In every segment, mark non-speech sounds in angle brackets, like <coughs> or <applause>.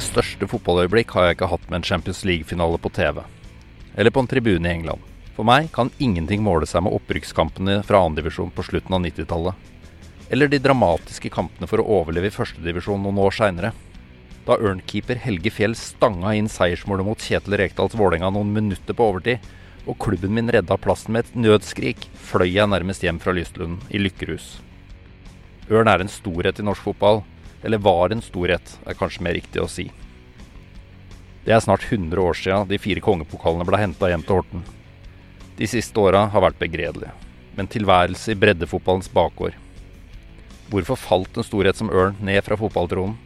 Mine største fotballøyeblikk har jeg ikke hatt med en Champions League-finale på TV. Eller på en tribune i England. For meg kan ingenting måle seg med opprykkskampene fra andredivisjon på slutten av 90-tallet. Eller de dramatiske kampene for å overleve i førstedivisjon noen år seinere. Da ørnkeeper Helge Fjell stanga inn seiersmålet mot Kjetil Rekdals Vålerenga noen minutter på overtid, og klubben min redda plassen med et nødskrik, fløy jeg nærmest hjem fra Lystlunden i lykkerus. Ørn er en storhet i norsk fotball. Eller var en storhet, er kanskje mer riktig å si. Det er snart 100 år sia de fire kongepokalene ble henta hjem til Horten. De siste åra har vært begredelige, men tilværelse i breddefotballens bakgård. Hvorfor falt en storhet som Ørn ned fra fotballtronen?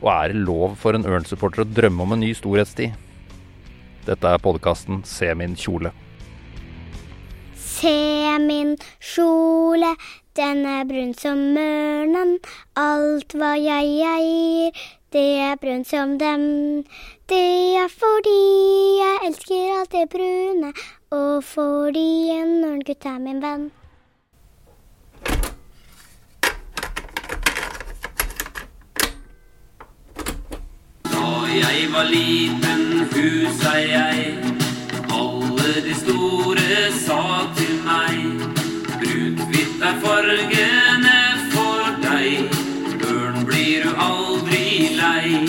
Og er det lov for en Ørn-supporter å drømme om en ny storhetstid? Dette er podkasten Se min kjole. Se min kjole, den er brun som mørnen, Alt hva jeg eier, det er brunt som dem. Det er fordi jeg elsker alt det brune, og fordi en ørngutt er min venn. Da jeg var liten, husa jeg. Alle de store sa til fargene for deg. Ørn blir du aldri lei.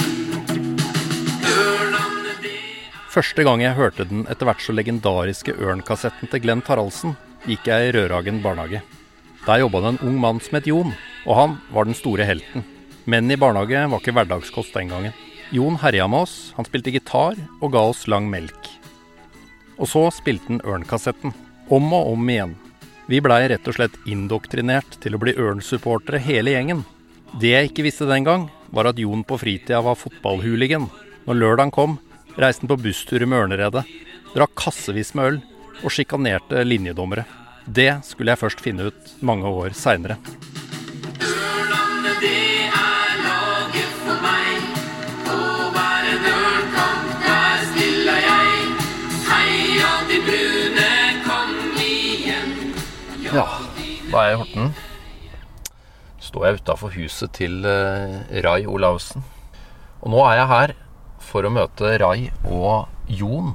Første gang jeg hørte den etter hvert så legendariske Ørn-kassetten til Glenn Taraldsen, gikk jeg i Rødhagen barnehage. Der jobba det en ung mann som het Jon, og han var den store helten. Menn i barnehage var ikke hverdagskost den gangen. Jon herja med oss, han spilte gitar og ga oss lang melk. Og så spilte han Ørn-kassetten. Om og om igjen. Vi blei rett og slett indoktrinert til å bli Ørn-supportere hele gjengen. Det jeg ikke visste den gang, var at Jon på fritida var fotballhooligan. Når lørdagen kom, reiste han på busstur med Ørneredet, drakk kassevis med øl og sjikanerte linjedommere. Det skulle jeg først finne ut mange år seinere. Da er jeg i Horten. Står jeg utafor huset til eh, Rai Olavsen. Og nå er jeg her for å møte Rai og Jon.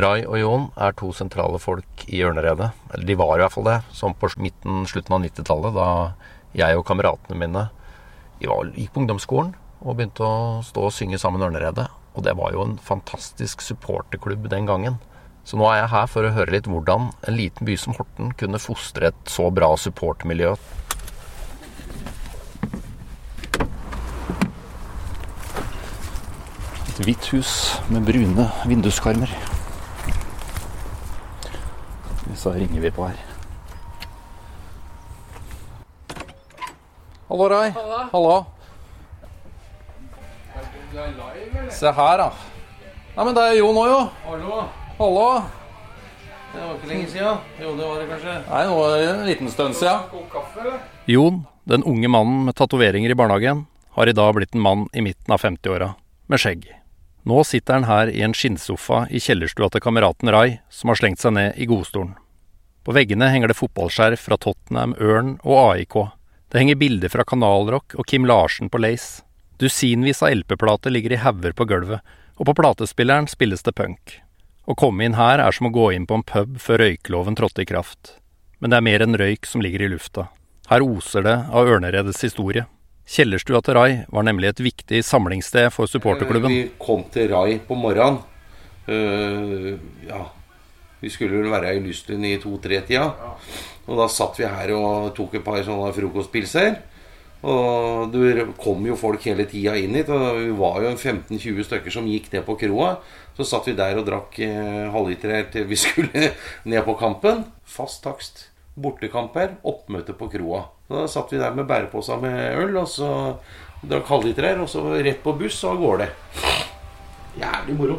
Rai og Jon er to sentrale folk i Ørneredet. Eller de var i hvert fall det, som på midten, slutten av 90-tallet, da jeg og kameratene mine gikk på ungdomsskolen og begynte å stå og synge sammen Ørneredet. Og det var jo en fantastisk supporterklubb den gangen. Så nå er jeg her for å høre litt hvordan en liten by som Horten kunne fostre et så bra supportmiljø. Et hvitt hus med brune vinduskarmer. Så ringer vi på her. Hallo, Rai. Hallo. Se her, da. Nei, men det er Jon òg, jo. Hallo. Hallo. Det var ikke lenge siden. Jo, det var det kanskje. Nei, nå er det en liten stund siden. God kaffe, eller? Jon, den unge mannen med tatoveringer i barnehagen, har i dag blitt en mann i midten av 50-åra, med skjegg. Nå sitter han her i en skinnsofa i kjellerstua til kameraten Rai, som har slengt seg ned i godstolen. På veggene henger det fotballskjerf fra Tottenham, Ørn og AIK. Det henger bilder fra Kanalrock og Kim Larsen på Lace. Dusinvis av LP-plater ligger i hauger på gulvet, og på platespilleren spilles det punk. Å komme inn her er som å gå inn på en pub før røykeloven trådte i kraft. Men det er mer enn røyk som ligger i lufta. Her oser det av Ørneredets historie. Kjellerstua til Rai var nemlig et viktig samlingssted for supporterklubben. Vi kom til Rai på morgenen. Uh, ja, vi skulle vel være i Lystlund i to-tre-tida. Og da satt vi her og tok et par sånne frokostpilser. Og det kom jo folk hele tida inn hit. Og vi var jo 15-20 stykker som gikk ned på kroa. Så satt vi der og drakk eh, halvliter til vi <laughs> skulle ned på kampen. Fast takst. Bortekamper, oppmøte på kroa. Så da satt vi der med bæreposer med øl, og så drakk halvliter, og så rett på buss og av gårde. Jævlig moro.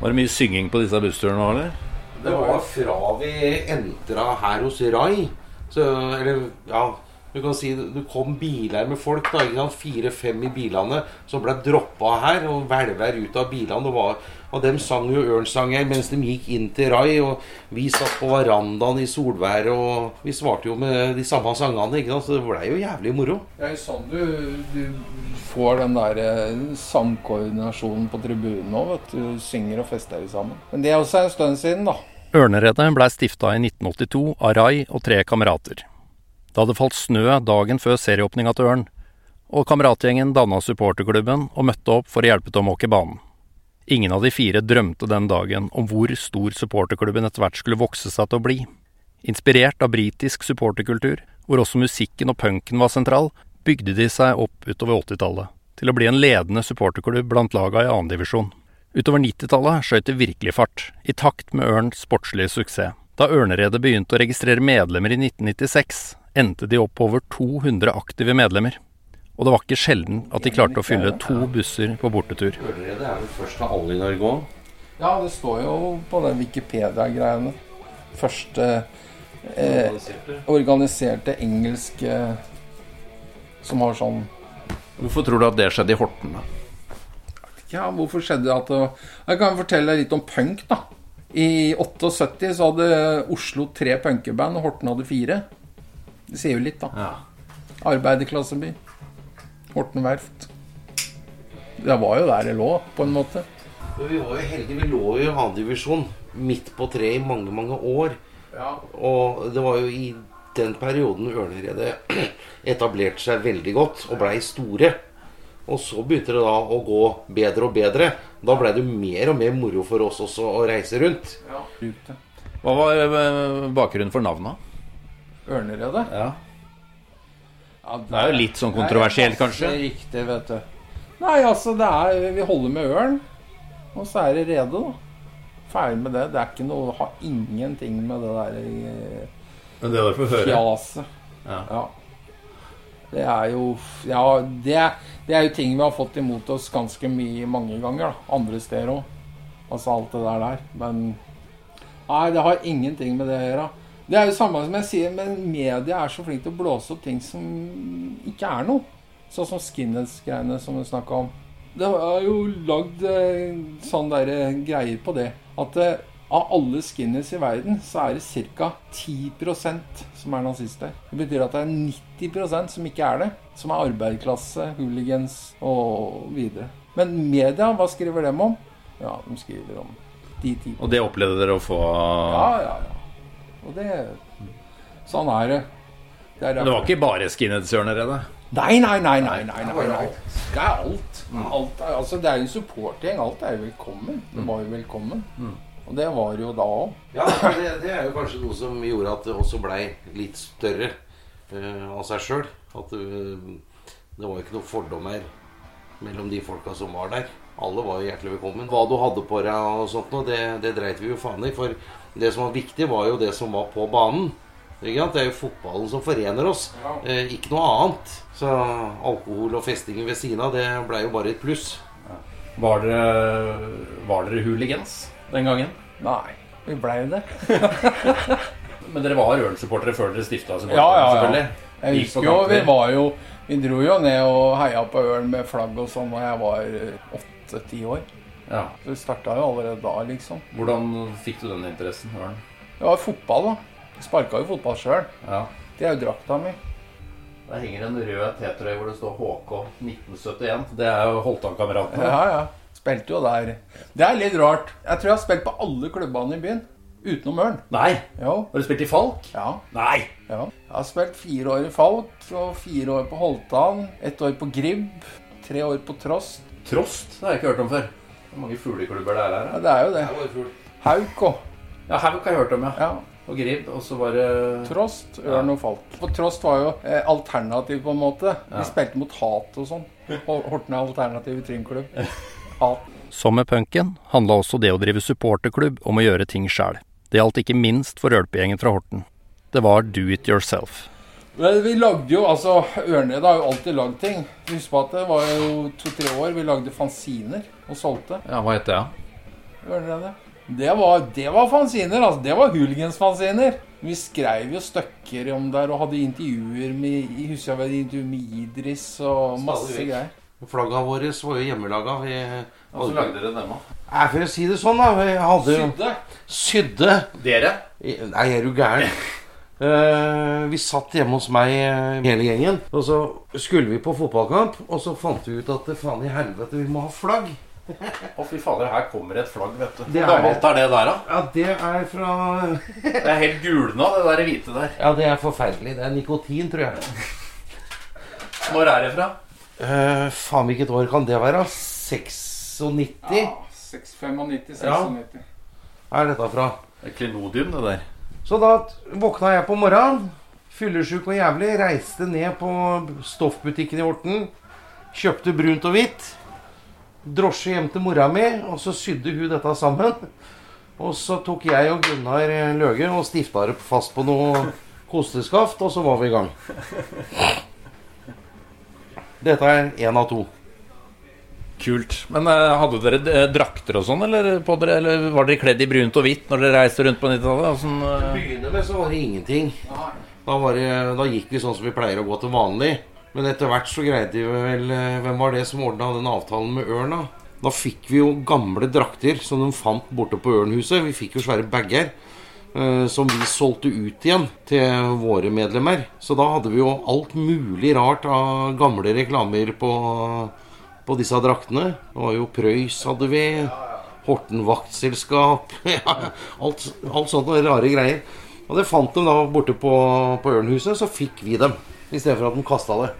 Var det mye synging på disse bussturene nå, eller? Det var fra vi entra her hos Rai. Så, eller ja, Du kan si det kom biler med folk, da, ikke sant? fire-fem i bilene, som ble droppa her og hvelva ut av bilene. Og, var, og dem sang jo ørnsanger mens de gikk inn til Rai. Og vi satt på verandaen i solværet, og vi svarte jo med de samme sangene. Ikke sant? Så det blei jo jævlig moro. Det er sånn du, du får den der samkoordinasjonen på tribunen nå, vet du. Du Synger og fester sammen. Men det er også en stund siden, da. Ørneredet blei stifta i 1982 av Rai og tre kamerater. Det hadde falt snø dagen før serieåpninga til Ørn, og kameratgjengen danna supporterklubben og møtte opp for å hjelpe til å måke banen. Ingen av de fire drømte den dagen om hvor stor supporterklubben etter hvert skulle vokse seg til å bli. Inspirert av britisk supporterkultur, hvor også musikken og punken var sentral, bygde de seg opp utover 80-tallet, til å bli en ledende supporterklubb blant laga i annendivisjon. Utover 90-tallet skjøt det virkelig fart, i takt med Ørns sportslige suksess. Da Ørneredet begynte å registrere medlemmer i 1996, endte de opp på over 200 aktive medlemmer. Og det var ikke sjelden at de klarte å fylle to busser på bortetur. Det er vel først av alle i Norge òg. Ja, det står jo på den Wikipedia-greiene. Første eh, organiserte engelske som har sånn Hvorfor tror du at det skjedde i Horten? da? Ja, hvorfor skjedde det at det Jeg kan fortelle deg litt om punk, da. I 78 så hadde Oslo tre punkeband, og Horten hadde fire. Det sier jo litt, da. Ja. Arbeiderklasseby. Horten verft. Det var jo der det lå, på en måte. Men Vi var jo heldige. Vi lå jo i annendivisjon midt på treet i mange, mange år. Ja. Og det var jo i den perioden Ørneredet <clears throat> etablerte seg veldig godt og blei store. Og så begynte det da å gå bedre og bedre. Da blei det mer og mer moro for oss også å reise rundt. Ja. Hva var eh, bakgrunnen for navnet? Ørneredet. Ja. Ja, Det er jo litt sånn kontroversielt, Det er kanskje? Riktig, vet du. Nei, altså, det er Vi holder med ørn, og så er det rede, da. Ferdig med det. Det er ikke noe Har ingenting med det der eh, Men det var for høre. fjaset. Ja. Ja. Det er jo Ja, det, er- det er jo ting vi har fått imot oss ganske mye mange ganger, da. Andre steder òg. Altså alt det der der. Men Nei, det har ingenting med det å gjøre. Det er jo samme som jeg sier, men media er så flink til å blåse opp ting som ikke er noe. Sånn som skinheads-greiene som vi snakka om. Det er jo lagd eh, sånn der eh, greier på det at eh, av alle skinheads i verden, så er det ca. 10% som er nazister. Det betyr at det er 90% som ikke er det. Som er arbeiderklasse, hooligans og videre. Men media, hva skriver dem om? Ja, de skriver om de ti Og det opplevde dere å få Ja, ja, ja. Og det Sånn er det. Det er Det var ikke bare skinheads-Ørneredet? Nei, nei, nei, nei, nei, nei, nei. Det er alt. alt er, altså, det er jo en supportgjeng. Alt er jo velkommen. Det var jo velkommen. Og det var jo da òg. Ja, det, det er jo kanskje noe som gjorde at det også blei litt større uh, av seg sjøl. At uh, det var jo ikke noe fordommer mellom de folka som var der. Alle var jo hjertelig velkommen. Hva du hadde på deg og sånt noe, det, det dreit vi jo faen i. For det som var viktig, var jo det som var på banen. Ikke sant? Det er jo fotballen som forener oss, eh, ikke noe annet. Så alkohol og festingen ved siden av, det blei jo bare et pluss. Var dere, var dere hooligans den gangen? Nei, vi blei det. <laughs> Men dere var Ørn-supportere før dere stifta Ja, ja, ja. Jeg husker jo, vi var jo Vi dro jo ned og heia på Ørn med flagg og sånn da jeg var åtte-ti år. Ja. Så det starta jo allerede da, liksom. Hvordan fikk du den interessen, Ørn? Det var fotball, da. Jeg sparka jo fotball sjøl. Ja. Det er jo drakta mi. Der henger en rød T-trøye hvor det står HK 1971. Det er jo Holtan-kameratene. Ja, ja. Spilte jo der. Det er litt rart. Jeg tror jeg har spilt på alle klubbene i byen. Utenom Ørn. Nei! Jo. Har du spilt i Falk? Ja. Nei! ja. Jeg har spilt fire år i Falk og fire år på Holtan. Ett år på Gribb. Tre år på Trost. Trost? Det har jeg ikke hørt om før. Hvor mange fugleklubber det er her? Ja, det er jo det. Hauk og Ja, Hauk har jeg hørt om, ja. ja. Og Gribb. Og så var det Trost, Ørn og Falk. For Trost var jo eh, alternativ, på en måte. Ja. Vi spilte mot hat og sånn. Horten er alternativ trimklubb. <laughs> Hat. Som med punken handla også det å drive supporterklubb om å gjøre ting sjæl. Det gjaldt ikke minst for rølpegjengen fra Horten. Det var do it yourself. Men vi lagde jo, altså Ørneredet har jo alltid lagd ting. Husk på at det var jo to-tre år vi lagde fanziner og solgte. Ja, hva het det? Ja? Ørneredet. Det var, det var fanziner, altså. Det var hooligans-fanziner. Vi skrev jo stykker om der og hadde intervjuer med Jeg husker jeg hadde intervju med Idris og masse greier. Flagga våre var jo hjemmelaga. Vi Og så lagde dere dem òg. Nei, For å si det sånn, da. Vi hadde Sydde. Sydde. Dere? Nei, er du gæren? Eh, vi satt hjemme hos meg eh, hele gjengen. Og så skulle vi på fotballkamp, og så fant vi ut at faen i helvete, vi må ha flagg. <laughs> Å, fy fader, her kommer et flagg, vet du. Det Hvor er- gammelt er det der, da? Ja, det er fra <laughs> Det er helt gulna, det der hvite der. Ja, det er forferdelig. Det er nikotin, tror jeg. <laughs> Når er det fra? Uh, faen, hvilket år kan det være? 96 Ja, 695, 96. er dette fra. Det er klenodium, det der. Så da våkna jeg på morgenen, fyllesyk og jævlig, reiste ned på stoffbutikken i Horten, kjøpte brunt og hvitt, drosje hjem til mora mi, og så sydde hun dette sammen. Og så tok jeg og Gunnar Løge og stifta det fast på noe kosteskaft, og så var vi i gang. Dette er én av to. Kult. Men eh, hadde dere eh, drakter og sånn, eller, dere, eller var dere kledd i brunt og hvitt når dere reiste rundt på 90-tallet? Sånn, eh, begynne med så var det ingenting. Da, var det, da gikk vi sånn som vi pleier å gå til vanlig. Men etter hvert så greide vi vel Hvem var det som ordna den avtalen med Ørna? da? Fikk vi jo gamle drakter som de fant borte på Ørnhuset. Vi fikk jo svære bager. Som vi solgte ut igjen til våre medlemmer. Så da hadde vi jo alt mulig rart av gamle reklamer på, på disse draktene. Det var jo Prøys hadde vi. Horten vaktselskap. <laughs> alt, alt sånt og rare greier. Og det fant de da borte på, på Ørnhuset, så fikk vi dem. I stedet for at de kasta det.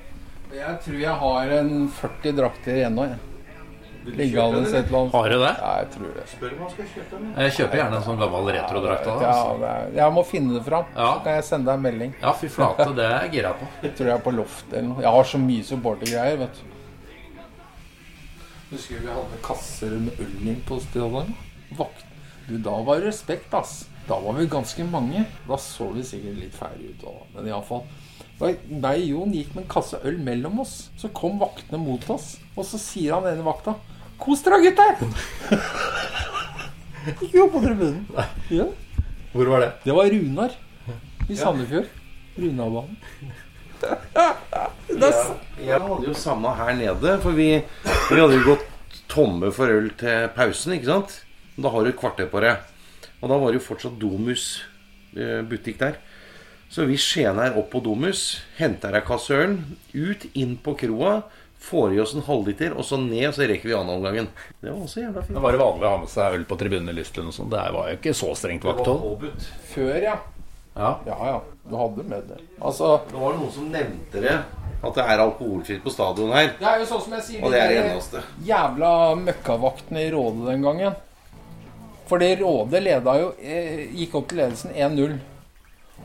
Jeg tror jeg har en 40 drakter igjen nå. Liggende et eller annet. Har du det? Ja, jeg tror det. Spør om han skal kjøpe dem. Jeg kjøper gjerne en sånn gammel retrodrakt. Ja, Altså. er, jeg må finne det fram. Ja. Så kan jeg sende deg en melding. Ja, fy flate, det er jeg gira på. Jeg <laughs> tror jeg er på loftet eller noe. Jeg har så mye supportergreier, vet du. Husker vi hadde kasser med øl inn på stedet? Vakt. Du, da var det respekt, ass. Da var vi ganske mange. Da så vi sikkert litt ferdig ut òg, men iallfall. Da meg og Jon gikk med en kasse øl mellom oss. Så kom vaktene mot oss, og så sier han ene vakta Kos dere, gutter! <laughs> Ikke gå på tribunen. Ja. Hvor var det? Det var Runar i Sandefjord. Runarbanen. <laughs> Jeg hadde jo samme her nede, for vi, vi hadde jo gått tomme for øl til pausen, ikke sant? Da har du et kvarter på det. Og da var det jo fortsatt Domus eh, butikk der. Så vi skjener opp på Domus, henter ei kasse øl, ut, inn på kroa, får i oss en halvliter, og så ned, og så rekker vi annenomgangen. Det var også jævla fint. Det var det vanlig å ha med seg øl på tribunen i Lystlund og sånn. Det var jo ikke så strengt vakthold. påbudt. Før, ja. Ja. Ja ja, du hadde med det. Altså, Det var noen som nevnte det, at det er alkoholfritt på stadion her. det er jo sånn som jeg sier Og det er det eneste. Jævla møkkavaktene i Råde den gangen. Fordi Råde leda jo eh, Gikk opp til ledelsen 1-0.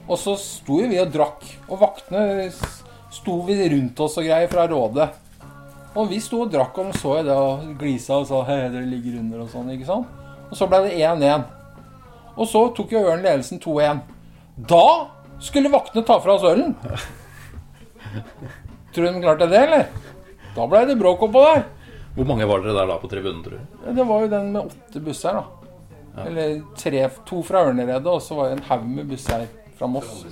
Og så sto jo vi og drakk. Og vaktene sto vi rundt oss og greier fra Råde. Og vi sto og drakk, og de så jo det og glisa og sa hei, dere ligger under og sånn. ikke sant? Og så ble det 1-1. Og så tok jo Ørn ledelsen 2-1. Da skulle vaktene ta fra oss ølen. <laughs> Tror du de klarte det, eller? Da ble det bråk oppå der. Hvor mange var dere der da på tribunen, tror du? Ja, Det var jo den med åtte busser, da. Eller tre, to fra Ørneredet, og så var det en haug med busser fra Moss.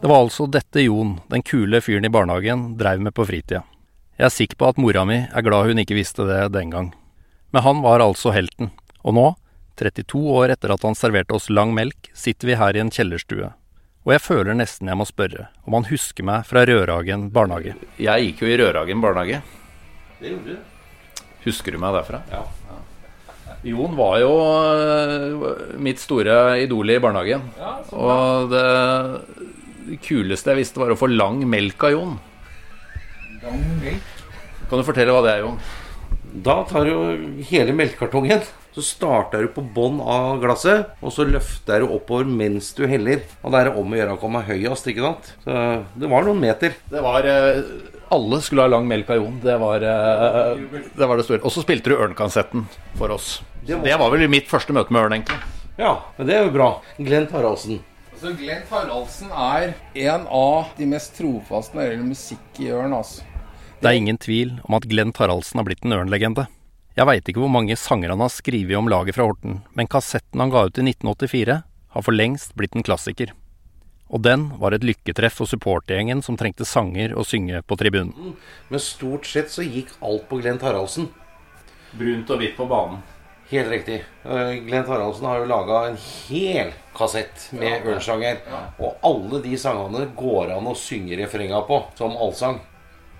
Det var altså dette Jon, den kule fyren i barnehagen, dreiv med på fritida. Jeg er sikker på at mora mi er glad hun ikke visste det den gang. Men han var altså helten. Og nå, 32 år etter at han serverte oss lang melk, sitter vi her i en kjellerstue. Og jeg føler nesten jeg må spørre om han husker meg fra Rørhagen barnehage. Jeg gikk jo i Rørhagen barnehage. Det gjorde du. Husker du meg derfra? Ja. Jon var jo øh, mitt store idol i barnehagen. Og det kuleste jeg visste, var å få lang melk av Jon. Lang melk? Kan du fortelle hva det er, Jon? Da tar du hele melkekartongen, så starter du på bånn av glasset, og så løfter du oppover mens du heller. Og det er om å gjøre å komme høyest, ikke sant. Så det var noen meter. Det var øh, Alle skulle ha lang melk av Jon. Det var, øh, det, var det store. Og så spilte du Ørnkansetten for oss. Det var- Det var vel mitt første møte med Ørn, egentlig. Ja, men det er jo bra. Glenn Taraldsen. Så Glenn Taraldsen er en av de mest trofaste når det gjelder musikk i Ørn, altså. Det er ingen tvil om at Glenn Taraldsen har blitt en Ørn-legende. Jeg veit ikke hvor mange sanger han har skrevet om laget fra Horten, men kassetten han ga ut i 1984, har for lengst blitt en klassiker. Og den var et lykketreff for supportergjengen som trengte sanger å synge på tribunen. Men stort sett så gikk alt på Glenn Haraldsen. Brunt og hvitt på banen. Helt riktig. Glent Glenn Haraldsen har jo laga en hel kassett med ørnsanger. Og alle de sangene går an å synge refrenga på som allsang.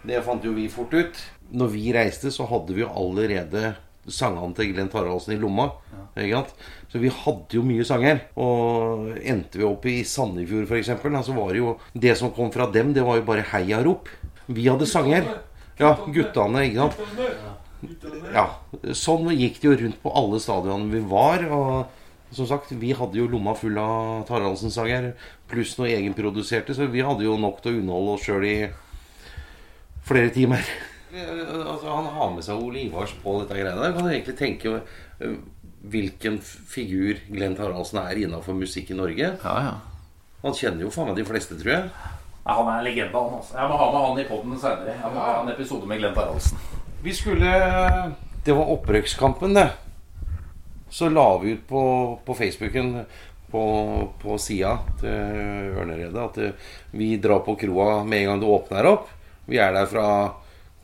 Det fant jo vi fort ut. Når vi reiste, så hadde vi jo allerede sangene til Glenn Taraldsen i lomma. Sant? Så vi hadde jo mye sanger. Og endte vi opp i Sandefjord, f.eks., så var det jo Det som kom fra dem, det var jo bare heiarop. Vi hadde sanger. Ja, guttene, ikke sant. Ja, sånn gikk det jo rundt på alle stadionene vi var. Og som sagt, vi hadde jo lomma full av Taraldsen-sanger, pluss noe egenproduserte, så vi hadde jo nok til å underholde oss sjøl i flere timer. Altså, han har med seg Ole Ivars på dette greiene der. Kan du egentlig tenke eh, hvilken figur Glenn Taraldsen er innafor musikk i Norge? Ja, ja. Han kjenner jo faen meg de fleste, tror jeg. Ja, han er en legende, han altså. Jeg må ha med han i poden seinere. Jeg må ha en episode med Glenn Taraldsen. Vi skulle Det var opprykkskampen, det. Så la vi ut på, på Facebooken på, på sida til Ørneredet at eh, vi drar på kroa med en gang det åpner opp. Vi er der fra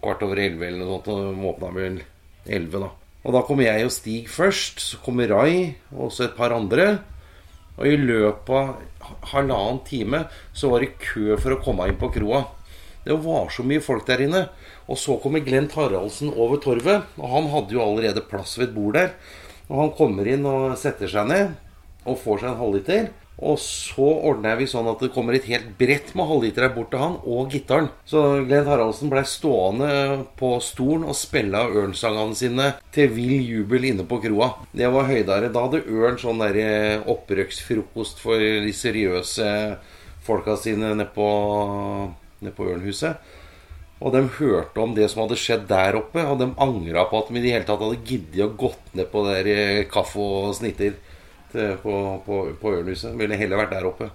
kvart over elleve eller noe sånt. Og de åpna vel elleve, da. Og da kommer jeg og Stig først. Så kommer Rai og også et par andre. Og i løpet av halvannen time så var det kø for å komme inn på kroa. Det var så mye folk der inne. Og så kommer Glenn Haraldsen over torvet. Og han hadde jo allerede plass ved et bord der. Og han kommer inn og setter seg ned og får seg en halvliter. Og så ordner vi sånn at det kommer et helt brett med halvliter bort til han, og gitaren. Så Glenn Haraldsen blei stående på stolen og spille av Ørn-sangene sine til vill jubel inne på kroa. Det var høydere. Da hadde Ørn sånn der opprøksfrokost for de seriøse folka sine nede på, nede på Ørnhuset. Og de hørte om det som hadde skjedd der oppe, og de angra på at de i det hele tatt hadde giddet å gått ned på der eh, kaffe og snitter til, på, på, på Ørnhuset. Ville heller vært der oppe.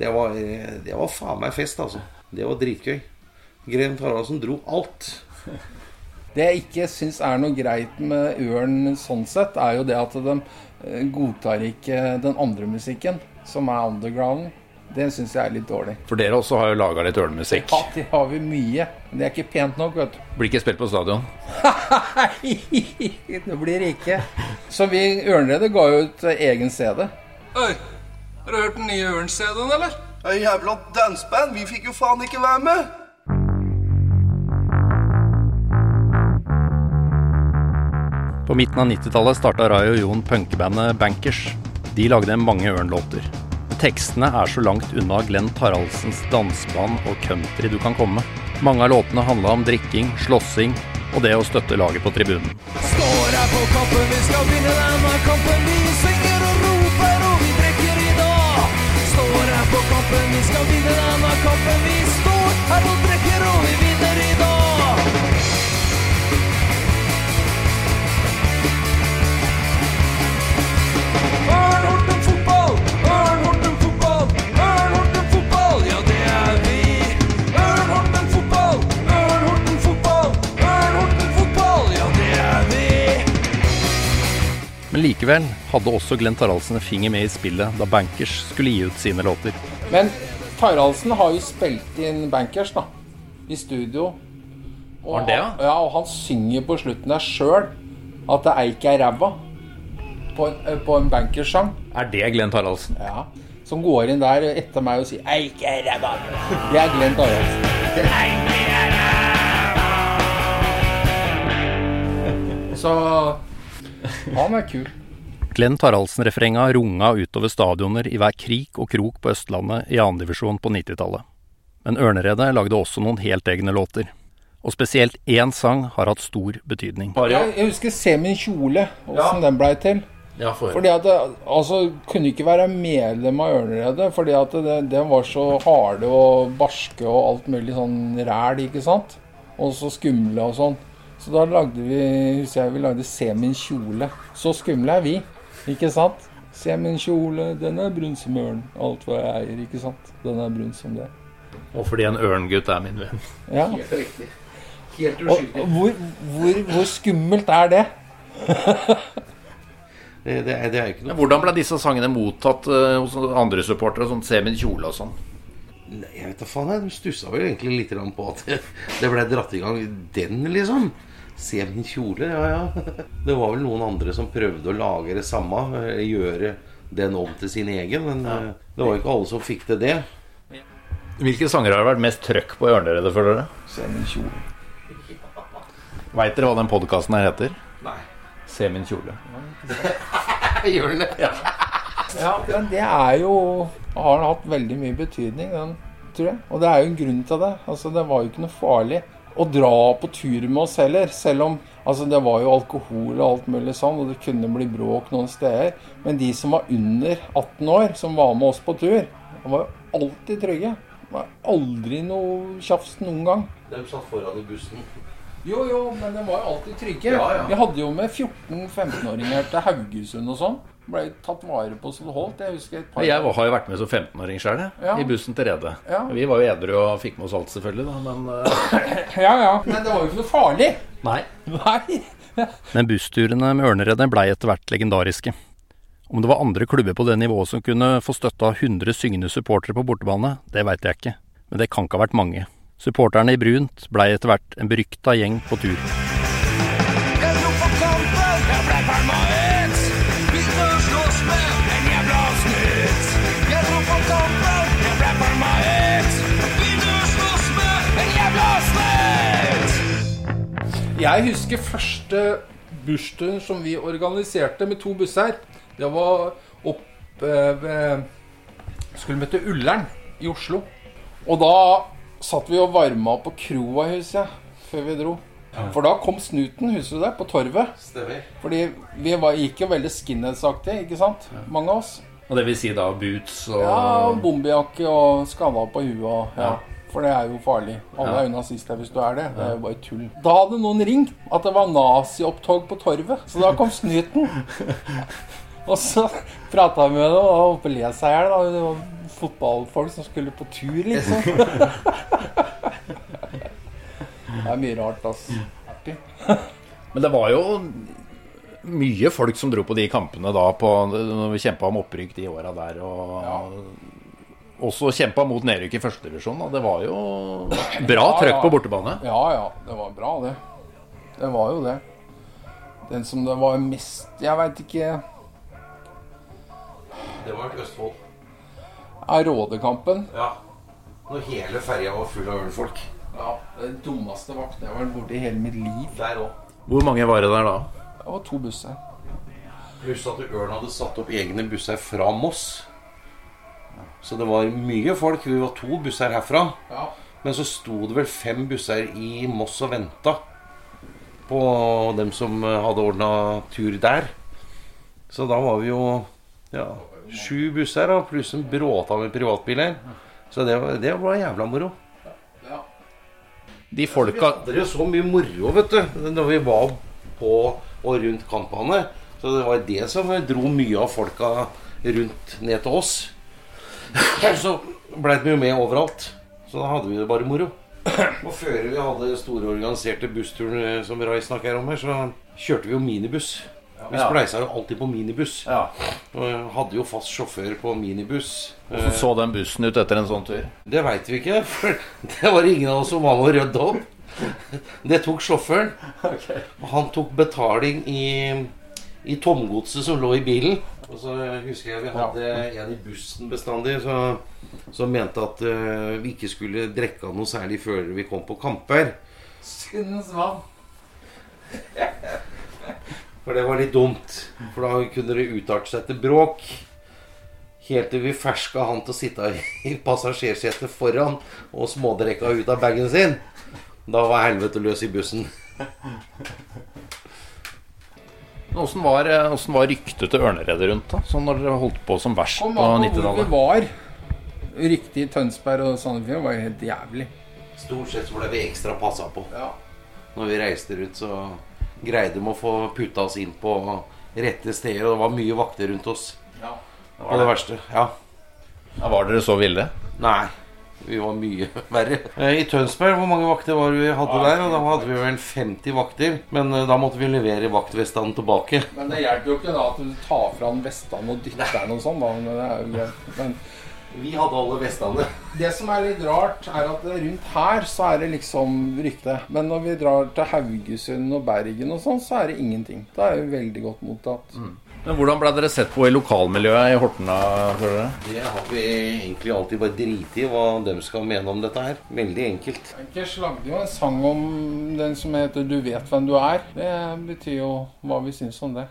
Det var, eh, det var faen meg fest, altså. Det var dritgøy. Gren Taraldsen dro alt. Det jeg ikke syns er noe greit med Ørn sånn sett, er jo det at de eh, godtar ikke den andre musikken, som er underground. Det syns jeg er litt dårlig. For dere også har jo laga litt ørnemusikk. Ja, det har vi mye. Men det er ikke pent nok, vet du. Blir ikke spilt på stadion. <laughs> Nei, det blir det ikke. Så vi Ørnredet ga jo ut egen CD. Oi, har du hørt den nye Ørn-CD-en, eller? Ja, Jævla danseband, vi fikk jo faen ikke være med. På midten av 90-tallet starta Rai og Jon punkebandet Bankers. De lagde mange Ørn-låter. Tekstene er så langt unna Glenn Taraldsens danseband og country du kan komme. Mange av låtene handla om drikking, slåssing og det å støtte laget på tribunen. Står her på kampen, vi skal vinne denne kampen. Vi synger og roper, og vi drikker i dag. Står her på kampen, vi skal vinne denne kampen. Vi står her og drikker, og vi vinner Men likevel hadde også Glenn Taraldsen en finger med i spillet da Bankers skulle gi ut sine låter. Men Taraldsen har jo spilt inn Bankers, da. I studio. Og han det, ja? Ja, og han synger på slutten der sjøl at det eik er ræva. På en, eh, på en Bankers-sang. Er det Glenn Taraldsen? Ja. Som går inn der etter meg og sier 'eik er ræva'. Det er Glenn Taraldsen. Så han er kul. Glenn Taraldsen-refrenga runga utover stadioner i hver krik og krok på Østlandet i annendivisjon på 90-tallet. Men Ørneredet lagde også noen helt egne låter. Og spesielt én sang har hatt stor betydning. Jeg, jeg husker 'Se min kjole', åssen den blei til. Ja, for Fordi at det, altså, kunne ikke være medlem av Ørneredet, fordi at det, det var så harde og barske og alt mulig sånn ræl, ikke sant? Og så skumle og sånn. Så da lagde vi husker jeg vi lagde 'Se min kjole'. Så skumle er vi, ikke sant? Se min kjole, den er brun som ørn. Alt hva jeg eier, ikke sant? Den er brun som det. Og fordi en ørngutt er min venn. Ja. Helt Og hvor, hvor, hvor skummelt er det? <laughs> Det, det, er, det er ikke Men noe Hvordan ble disse sangene mottatt uh, hos andre supportere? Sånn Se min kjole og sånn. Nei, Jeg vet da faen, jeg stussa vel egentlig litt på at det, <laughs> det ble dratt i gang den, liksom. Se min kjole, ja ja. <laughs> Det var vel noen andre som prøvde å lage det samme. eh, Gjøre den om til sin egen. Men ja. det var ikke alle som fikk til det. Hvilke sanger har det vært mest trøkk på i Ørneredet, føler dere? Se min kjole. Veit dere hva den podkasten her heter? Nei. Se min kjole. <laughs> Gjør den det? Ja, men det er jo Har hatt veldig mye betydning, den, tror jeg. Og det er jo en grunn til det. Altså, det var jo ikke noe farlig å dra på tur med oss heller. Selv om altså, det var jo alkohol og alt mulig sånn, og det kunne bli bråk noen steder. Men de som var under 18 år, som var med oss på tur, de var jo alltid trygge. Det var aldri noe tjafs noen gang. De satt foran i bussen. Jo, jo, men de var jo alltid trygge. Ja, ja. Vi hadde jo med 14-15-åringer til Haugesund og sånn. Ble tatt vare på så det holdt. Jeg husker et par Jeg har jo vært med som 15-åring sjøl, Ja. i bussen til Rede. Ja. Vi var jo edru og fikk med oss alt, selvfølgelig, da, men uh... <coughs> Ja, ja. Men det var jo ikke noe farlig. Nei. Nei. <laughs> Men bussturene med Ørneredet blei etter hvert legendariske. Om det var andre klubber på det nivået som kunne få støtte av 100 syngende supportere på bortebane, det veit jeg ikke. Men det kan ikke ha vært mange. Supporterne i brunt blei etter hvert en berykta gjeng på tur. Jeg dro på kampen, jeg ble permanent. Jeg husker første bursdagen som vi organiserte med to busser. Det var opp eh, ved Skulle møte Ullern i Oslo. Og da satt vi og varma på kroa, husker jeg, før vi dro. For da kom snuten, husker du det, på torvet. Stemmer. Fordi vi var, gikk jo veldig skinheadsaktig, ikke sant? Mange av oss. Og det vil si da boots og Ja, bombejakke og skalla på huet og ja. For det er jo farlig. Alle er jo nazister hvis du er det. Det er jo bare tull. Da hadde noen ringt at det var naziopptog på torvet. Så da kom snyten. Og så prata vi med dem og oppe le seg i hjel. Det var fotballfolk som skulle på tur, liksom. Det er mye rart, altså. Artig. Men det var jo mye folk som dro på de kampene da på, når vi kjempa om opprykk de åra der. Og også kjempa mot nedrykk i førstedivisjon. Det var jo <clears throat> bra Ja, trøkk ja. på bortebane. Ja, ja. Det var bra, det. Det var jo det. Den som det var mest Jeg veit ikke Det var et Østfold. Ja, Rådekampen. Ja. Når hele ferja var full av ølfolk. Ja, Det dummeste vakten jeg har vært borti i hele mitt liv. Der òg. Hvor mange var det der da? Det var to busser. Pluss at Ørn hadde satt opp egne busser fra Moss. Så det var mye folk. Vi var to busser herfra. Ja. Men så sto det vel fem busser i Moss og venta på dem som hadde ordna tur der. Så da var vi jo ja, sju busser da, pluss en bråta med privatbiler. Så det var, det var jævla moro. De Vi folka hadde det jo så mye moro, vet du, når vi var på og rundt kampene. Så det var det som dro mye av folka rundt ned til oss. Så blei vi jo med overalt. Så da hadde vi det bare moro. Og før vi hadde store organiserte bussturen som Rai snakker om her, så kjørte vi jo minibuss. Vi Ja. spleisa jo alltid på minibuss. ja. Og hadde jo fast sjåfør på minibuss. Hvordan så den bussen ut etter en sånn tur? Det veit vi ikke, for det var ingen av oss som var med å rydde opp. Det tok sjåføren. Og han tok betaling i, i tomgodset som lå i bilen. Og så husker jeg vi hadde en i bussen bestandig som mente at uh, vi ikke skulle drikke av noe særlig før vi kom på kamper. Syndens vann. <laughs> For det var litt dumt. For da kunne det utarte seg til bråk. Helt til vi ferska han til å sitte i <laughs> passasjersetet foran og smådrekka ut av bagen sin. Da var helvete løs i bussen. <laughs> Åssen var, eh, hvordan var ryktet til Ørneredet rundt, da? Sånn når dere holdt på som verst på an på hvor vi 90-tallet? var. Riktig Tønsberg og Sandefjord var jo helt jævlig. Stort sett så ble vi ekstra passa på. Ja. Når vi reiste rundt, så greide de å få putta oss inn på rette steder. Og det var mye vakter rundt oss ja. på det verste. Ja. Ja, var dere så ville? Nei. Vi var mye <laughs> verre. Eh, I Tønsberg, hvor mange vakter var vi hadde der? Og da hadde vi vel 50 vakter. Men eh, da måtte vi levere vaktvestene tilbake. Men det hjelper jo ikke da at du tar fra den vestene og dytter den og sånn. da, men det er jo greit. Men Vi hadde alle vestene. <laughs> det som er litt rart, er at rundt her så er det liksom rykte. Men når vi drar til Haugesund og Bergen og sånn, så er det ingenting. Da er vi veldig godt mottatt. Men hvordan ble dere sett på i lokalmiljøet i Horten? da, føler dere? Det har vi egentlig alltid bare driti i hva de skal mene om dette her. Veldig enkelt. Enkers lagde jo en sang om den som heter 'Du vet hvem du er'. Det betyr jo hva vi syns om det.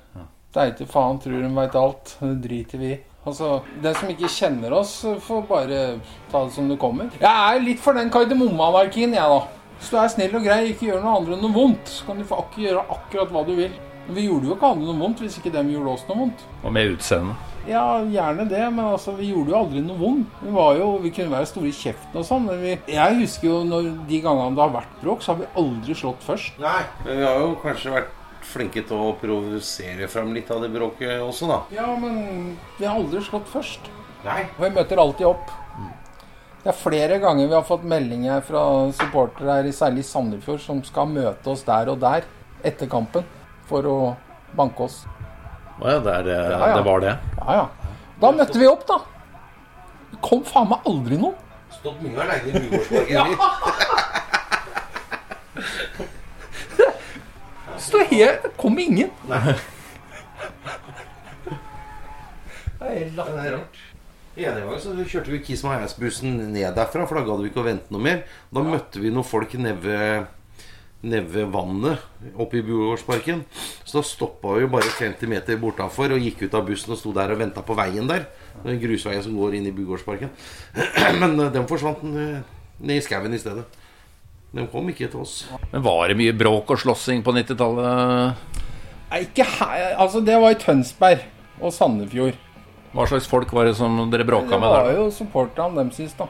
Deite faen tror de veit alt. Det driter vi i. Altså, Den som ikke kjenner oss, får bare ta det som det kommer. Jeg er litt for den kardemommeanarkien, jeg, da. Hvis du er snill og grei, ikke gjør noe andre noe vondt, så kan du få ak gjøre akkurat hva du vil. Men vi gjorde jo ikke andre noe vondt hvis ikke dem gjorde oss noe vondt. Og med utseendet? Ja, gjerne det, men altså, vi gjorde jo aldri noe vondt. Vi var jo, vi kunne være store i kjeften og sånn, men vi, jeg husker jo når de gangene det har vært bråk, så har vi aldri slått først. Nei. Men vi har jo kanskje vært flinke til å provosere fram litt av det bråket også, da. Ja, men vi har aldri slått først. Nei. Og vi møter alltid opp. Det er flere ganger vi har fått meldinger fra supportere her, særlig i Sandefjord, som skal møte oss der og der etter kampen for å banke oss. Å ja, det, er, det, Ja, ja. det var det. Ja, ja. Da møtte vi opp, da. Det kom faen meg aldri noen. Stått mye aleine i Bygårdsparken. Stå helt Det kom ingen. Det er rart. En gang så kjørte vi Kiss My Ass-bussen ned derfra, for da gadd vi ikke å vente noe mer. Da møtte vi noen folk nede ved, nede vannet oppe i Bjorgårdsparken. Så da stoppa vi jo bare 50 meter bortafor og gikk ut av bussen og sto der og venta på veien der. Den grusveien som går inn i Bjorgårdsparken. <clears throat> Men eh, den forsvant eh, ned i skauen i stedet. De kom ikke til oss. Men var det mye bråk og slåssing på 90-tallet? Nei, ikke her. Altså, det var i Tønsberg og Sandefjord. Hva slags folk var det som dere bråka med der? Det var jo supporterne dem sist, da.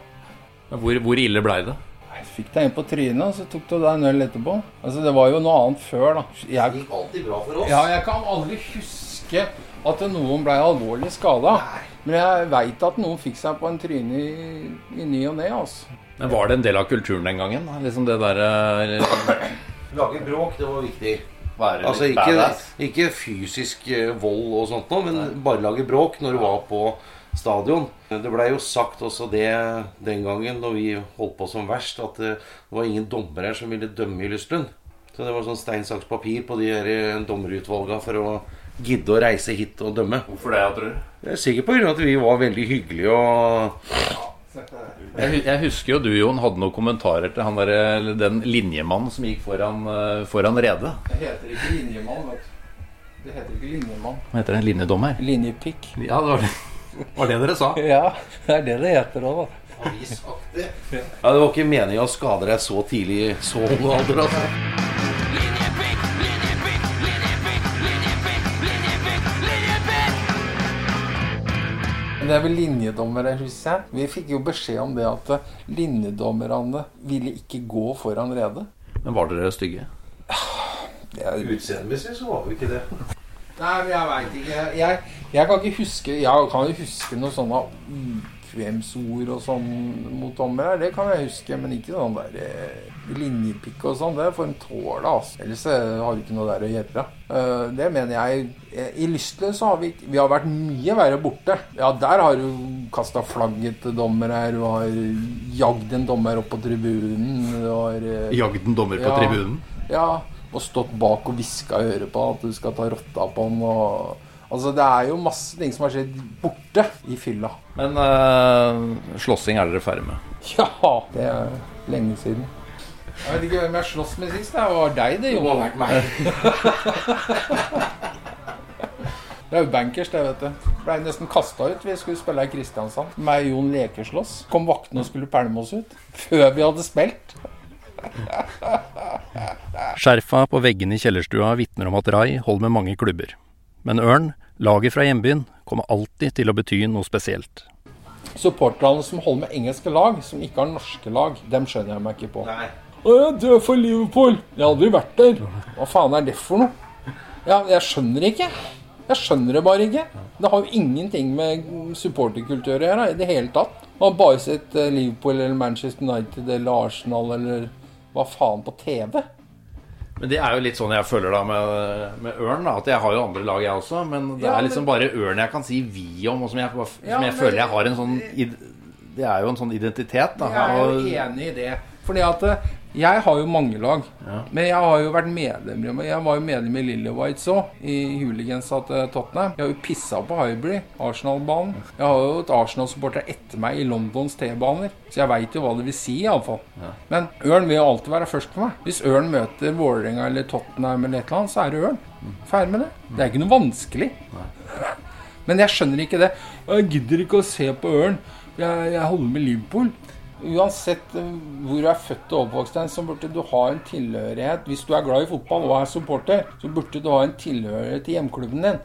Hvor, hvor ille blei det? Jeg fikk deg inn på trynet, og så tok du deg en øl etterpå. Altså, Det var jo noe annet før, da. Jeg, gikk alltid bra for oss. ja, jeg kan aldri huske at noen ble alvorlig skada. Men jeg veit at noen fikk seg på en tryne i, i ny og ne. Altså. Men Var det en del av kulturen den gangen? da? Liksom det derre Lage bråk, det var viktig. Være Altså ikke, ikke fysisk eh, vold og sånt noe, men bare lage bråk når du var på stadion. Det blei jo sagt også det den gangen når vi holdt på som verst, at det var ingen dommere her som ville dømme i Lystlund. Så det var sånn stein, saks, papir på de her eh, dommerutvalga for å gidde å reise hit og dømme. Hvorfor det, tror du? Jeg er sikker på grunn av at vi var veldig hyggelige og Jeg, husker jo du, Jon, hadde noen kommentarer til han der, den linjemannen som gikk foran, eh, foran redet. Det heter ikke linjemann, vet du. Det heter ikke linjemann. Hva heter det? Linjedommer? Linjepikk. Ja, det var det, var det dere sa. Ja, det er det det heter òg, da. Ja, det var ikke meninga å skade deg så tidlig i så ung alder. Altså. Det er vel linjedommere, husker jeg. Vi fikk jo beskjed om det at linjedommerne ville ikke gå foran redet. Men var dere stygge? Ja, er Utseendemessig så var vi ikke det. Nei, men jeg veit ikke. Jeg, jeg kan ikke huske Jeg kan jo huske noen sånne ukvemsord og sånn mot dommere. Det kan jeg huske, men ikke sånn der eh, linjepikk og sånn. Det får en tåle, altså. Ellers eh, har du ikke noe der å gjøre. Eh, det mener jeg I Lystløs så har vi Vi har vært mye verre borte. Ja, der har du kasta flagget til dommer her. Du har jagd en dommer opp på tribunen. Du har Jagd en dommer på Ja. tribunen? ja, og stått bak og hviska i øret på han at du skal ta rotta på han. Og, altså, det er jo masse ting som har skjedd borte i fylla. Men uh, slåssing er dere ferdig med? <laughs> Ja, det er lenge siden. Jeg vet ikke hvem jeg sloss med sist. Det var deg, det, Jon. <laughs> Det er jo bankers, det, vet du. Blei nesten kasta ut. Vi skulle spille i Kristiansand. Meg og Jon lekeslåss. Kom vaktene og skulle pælme oss ut. Før vi hadde spilt. Skjerfa på veggene i kjellerstua vitner om at Rai holder med mange klubber. Men Ørn, laget fra hjembyen, kommer alltid til å bety noe spesielt. Supporterne som holder med engelske lag, som ikke har norske lag, dem skjønner jeg meg ikke på. Nei. Å, jeg dør for Liverpool! Jeg har aldri vært der. Hva faen er det for noe? Ja, jeg skjønner ikke. Jeg skjønner det bare ikke. Det har jo ingenting med supporterkultur å gjøre i det hele tatt. Man har bare sett eh, Liverpool eller Manchester United eller Arsenal eller hva faen på TV. Men det er jo litt sånn jeg føler da med, med Ørn. da At jeg har jo andre lag, jeg også. Men det Ja, er liksom men- bare Ørn jeg kan si vi om, og som jeg, som Ja, jeg men- føler jeg har en sånn Det er jo en sånn identitet, da. Jeg er jo Og- enig i det. Fordi at eh, jeg har jo mange lag. Men jeg har jo vært medlem Jeg var jo medlem i Lillywhites òg, i hooligansa til Tottenham. Jeg har jo pissa på Highbury, Arsenal-banen. Jeg har jo et Arsenal-supporter etter meg i Londons T-baner. Så jeg veit jo hva det vil si, iallfall. Men Ørn vil jo alltid være først for meg. Hvis Ørn møter Vålerenga eller Tottenham eller et eller annet, så er det Ørn. Ferdig med det. Det er ikke noe vanskelig. Men jeg skjønner ikke det. Jeg gidder ikke å se på Ørn. Jeg, jeg holder med Liverpool. Uansett eh, hvor du er født og oppvokst, så burde du ha en tilhørighet. Hvis du er glad i fotball og er supporter, så burde du ha en tilhørighet til hjemklubben din.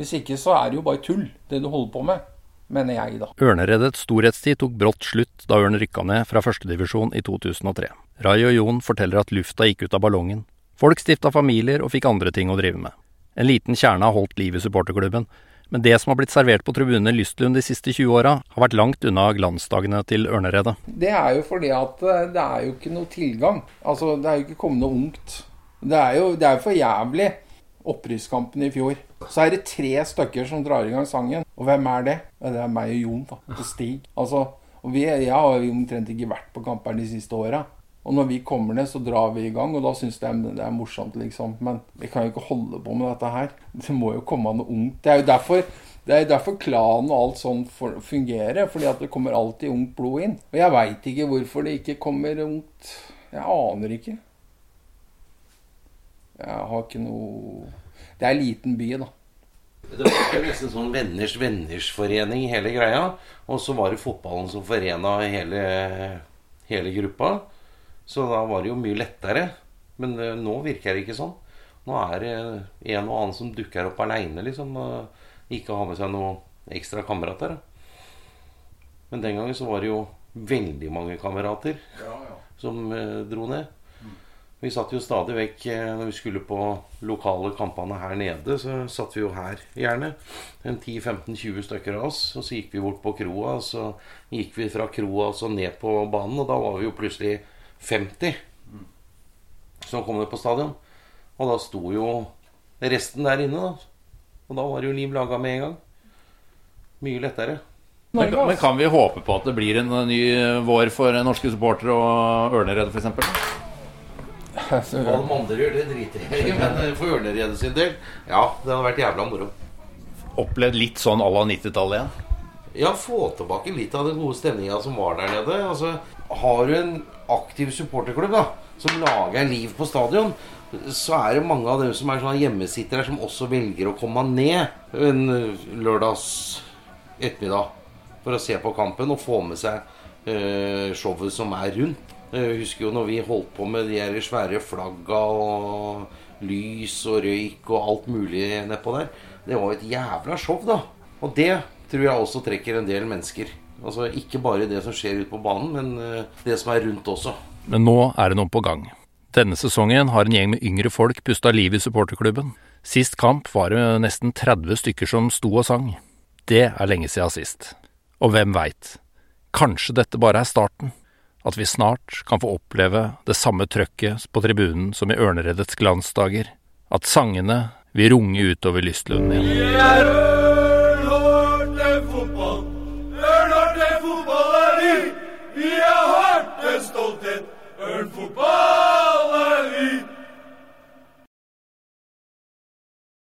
Hvis ikke så er det jo bare tull, det du holder på med. Mener jeg, da. Ørnereddets storhetstid tok brått slutt da Ørn rykka ned fra førstedivisjon i 2003. Rai og Jon forteller at lufta gikk ut av ballongen. Folk stifta familier og fikk andre ting å drive med. En liten kjerne har holdt liv i supporterklubben, men det som har blitt servert på tribunene i Lystlund de siste 20 åra, har vært langt unna glansdagene til Ørneredet. Det er jo fordi at eh, det er jo ikke noe tilgang. Altså, det er jo ikke kommet noe ungt. Det er jo det er for jævlig. Opprykkskampen i fjor. Så er det tre stykker som drar i gang sangen. Og hvem er det? Det er meg og Jon, da. Og Stig. Altså, og vi, jeg har jo omtrent ikke vært på kamper de siste åra. Og når vi kommer ned, så drar vi i gang, og da syns de det er morsomt, liksom. Men vi kan jo ikke holde på med dette her. Det må jo komme noe ungt. Det er jo derfor det er derfor klanen og alt sånn fungerer, fordi at det kommer alltid ungt blod inn. Og jeg veit ikke hvorfor det ikke kommer ungt Jeg aner ikke. Jeg har ikke noe Det er en liten by, da. Det var nesten sånn venners venners forening, hele greia. Og så var det fotballen som forena hele, hele gruppa. Så da var det jo mye lettere. Men eh, nå virker det ikke sånn. Nå er det en og annen som dukker opp aleine, liksom. Ikke har med seg noen ekstra kamerater. Men den gangen så var det jo veldig mange kamerater som eh, dro ned. Vi satt jo stadig vekk eh, når vi skulle på lokale kampene her nede, så satt vi jo her gjerne. En 10-15-20 stykker av oss. Og så gikk vi bort på kroa, og så gikk vi fra kroa og så ned på banen, og da var vi jo plutselig 50 som kom ned på stadion. Og da sto jo resten der inne, da. Og da var det jo liv laga med en gang. Mye lettere. Men, men kan vi håpe på at det blir en ny vår for norske supportere og Ørneredet f.eks.? <laughs> Hva de andre gjør, det driter jeg i. Men eh, for Ørneredet sin del, ja, det hadde vært jævla moro. Opplevd litt sånn à la 90-tallet igjen? Ja, få tilbake litt av den gode stemninga som var der nede. Altså, har du en aktiv supporterklubb da som lager liv på stadion, så er det mange av dem som er sånne hjemmesittere, som også velger å komme ned en eh, lørdags ettermiddag for å se på kampen og få med seg eh, showet som er rundt. Jeg husker jo når vi holdt på med de her svære flagga og lys og røyk og alt mulig nedpå der. Det var jo et jævla show, da. Og det tror jeg også trekker en del mennesker. Altså Ikke bare det som skjer ute på banen, men eh, det som er rundt også. Men nå er det noe på gang. Denne sesongen har en gjeng med yngre folk pusta liv i supporterklubben. Sist kamp var det nesten 30 stykker som sto og sang. Det er lenge siden sist. Og hvem veit? Kanskje dette bare er starten? At vi snart kan få oppleve det samme trøkket på tribunen som i Ørnereddets glansdager? At sangene vil runge utover Lystlønnen igjen?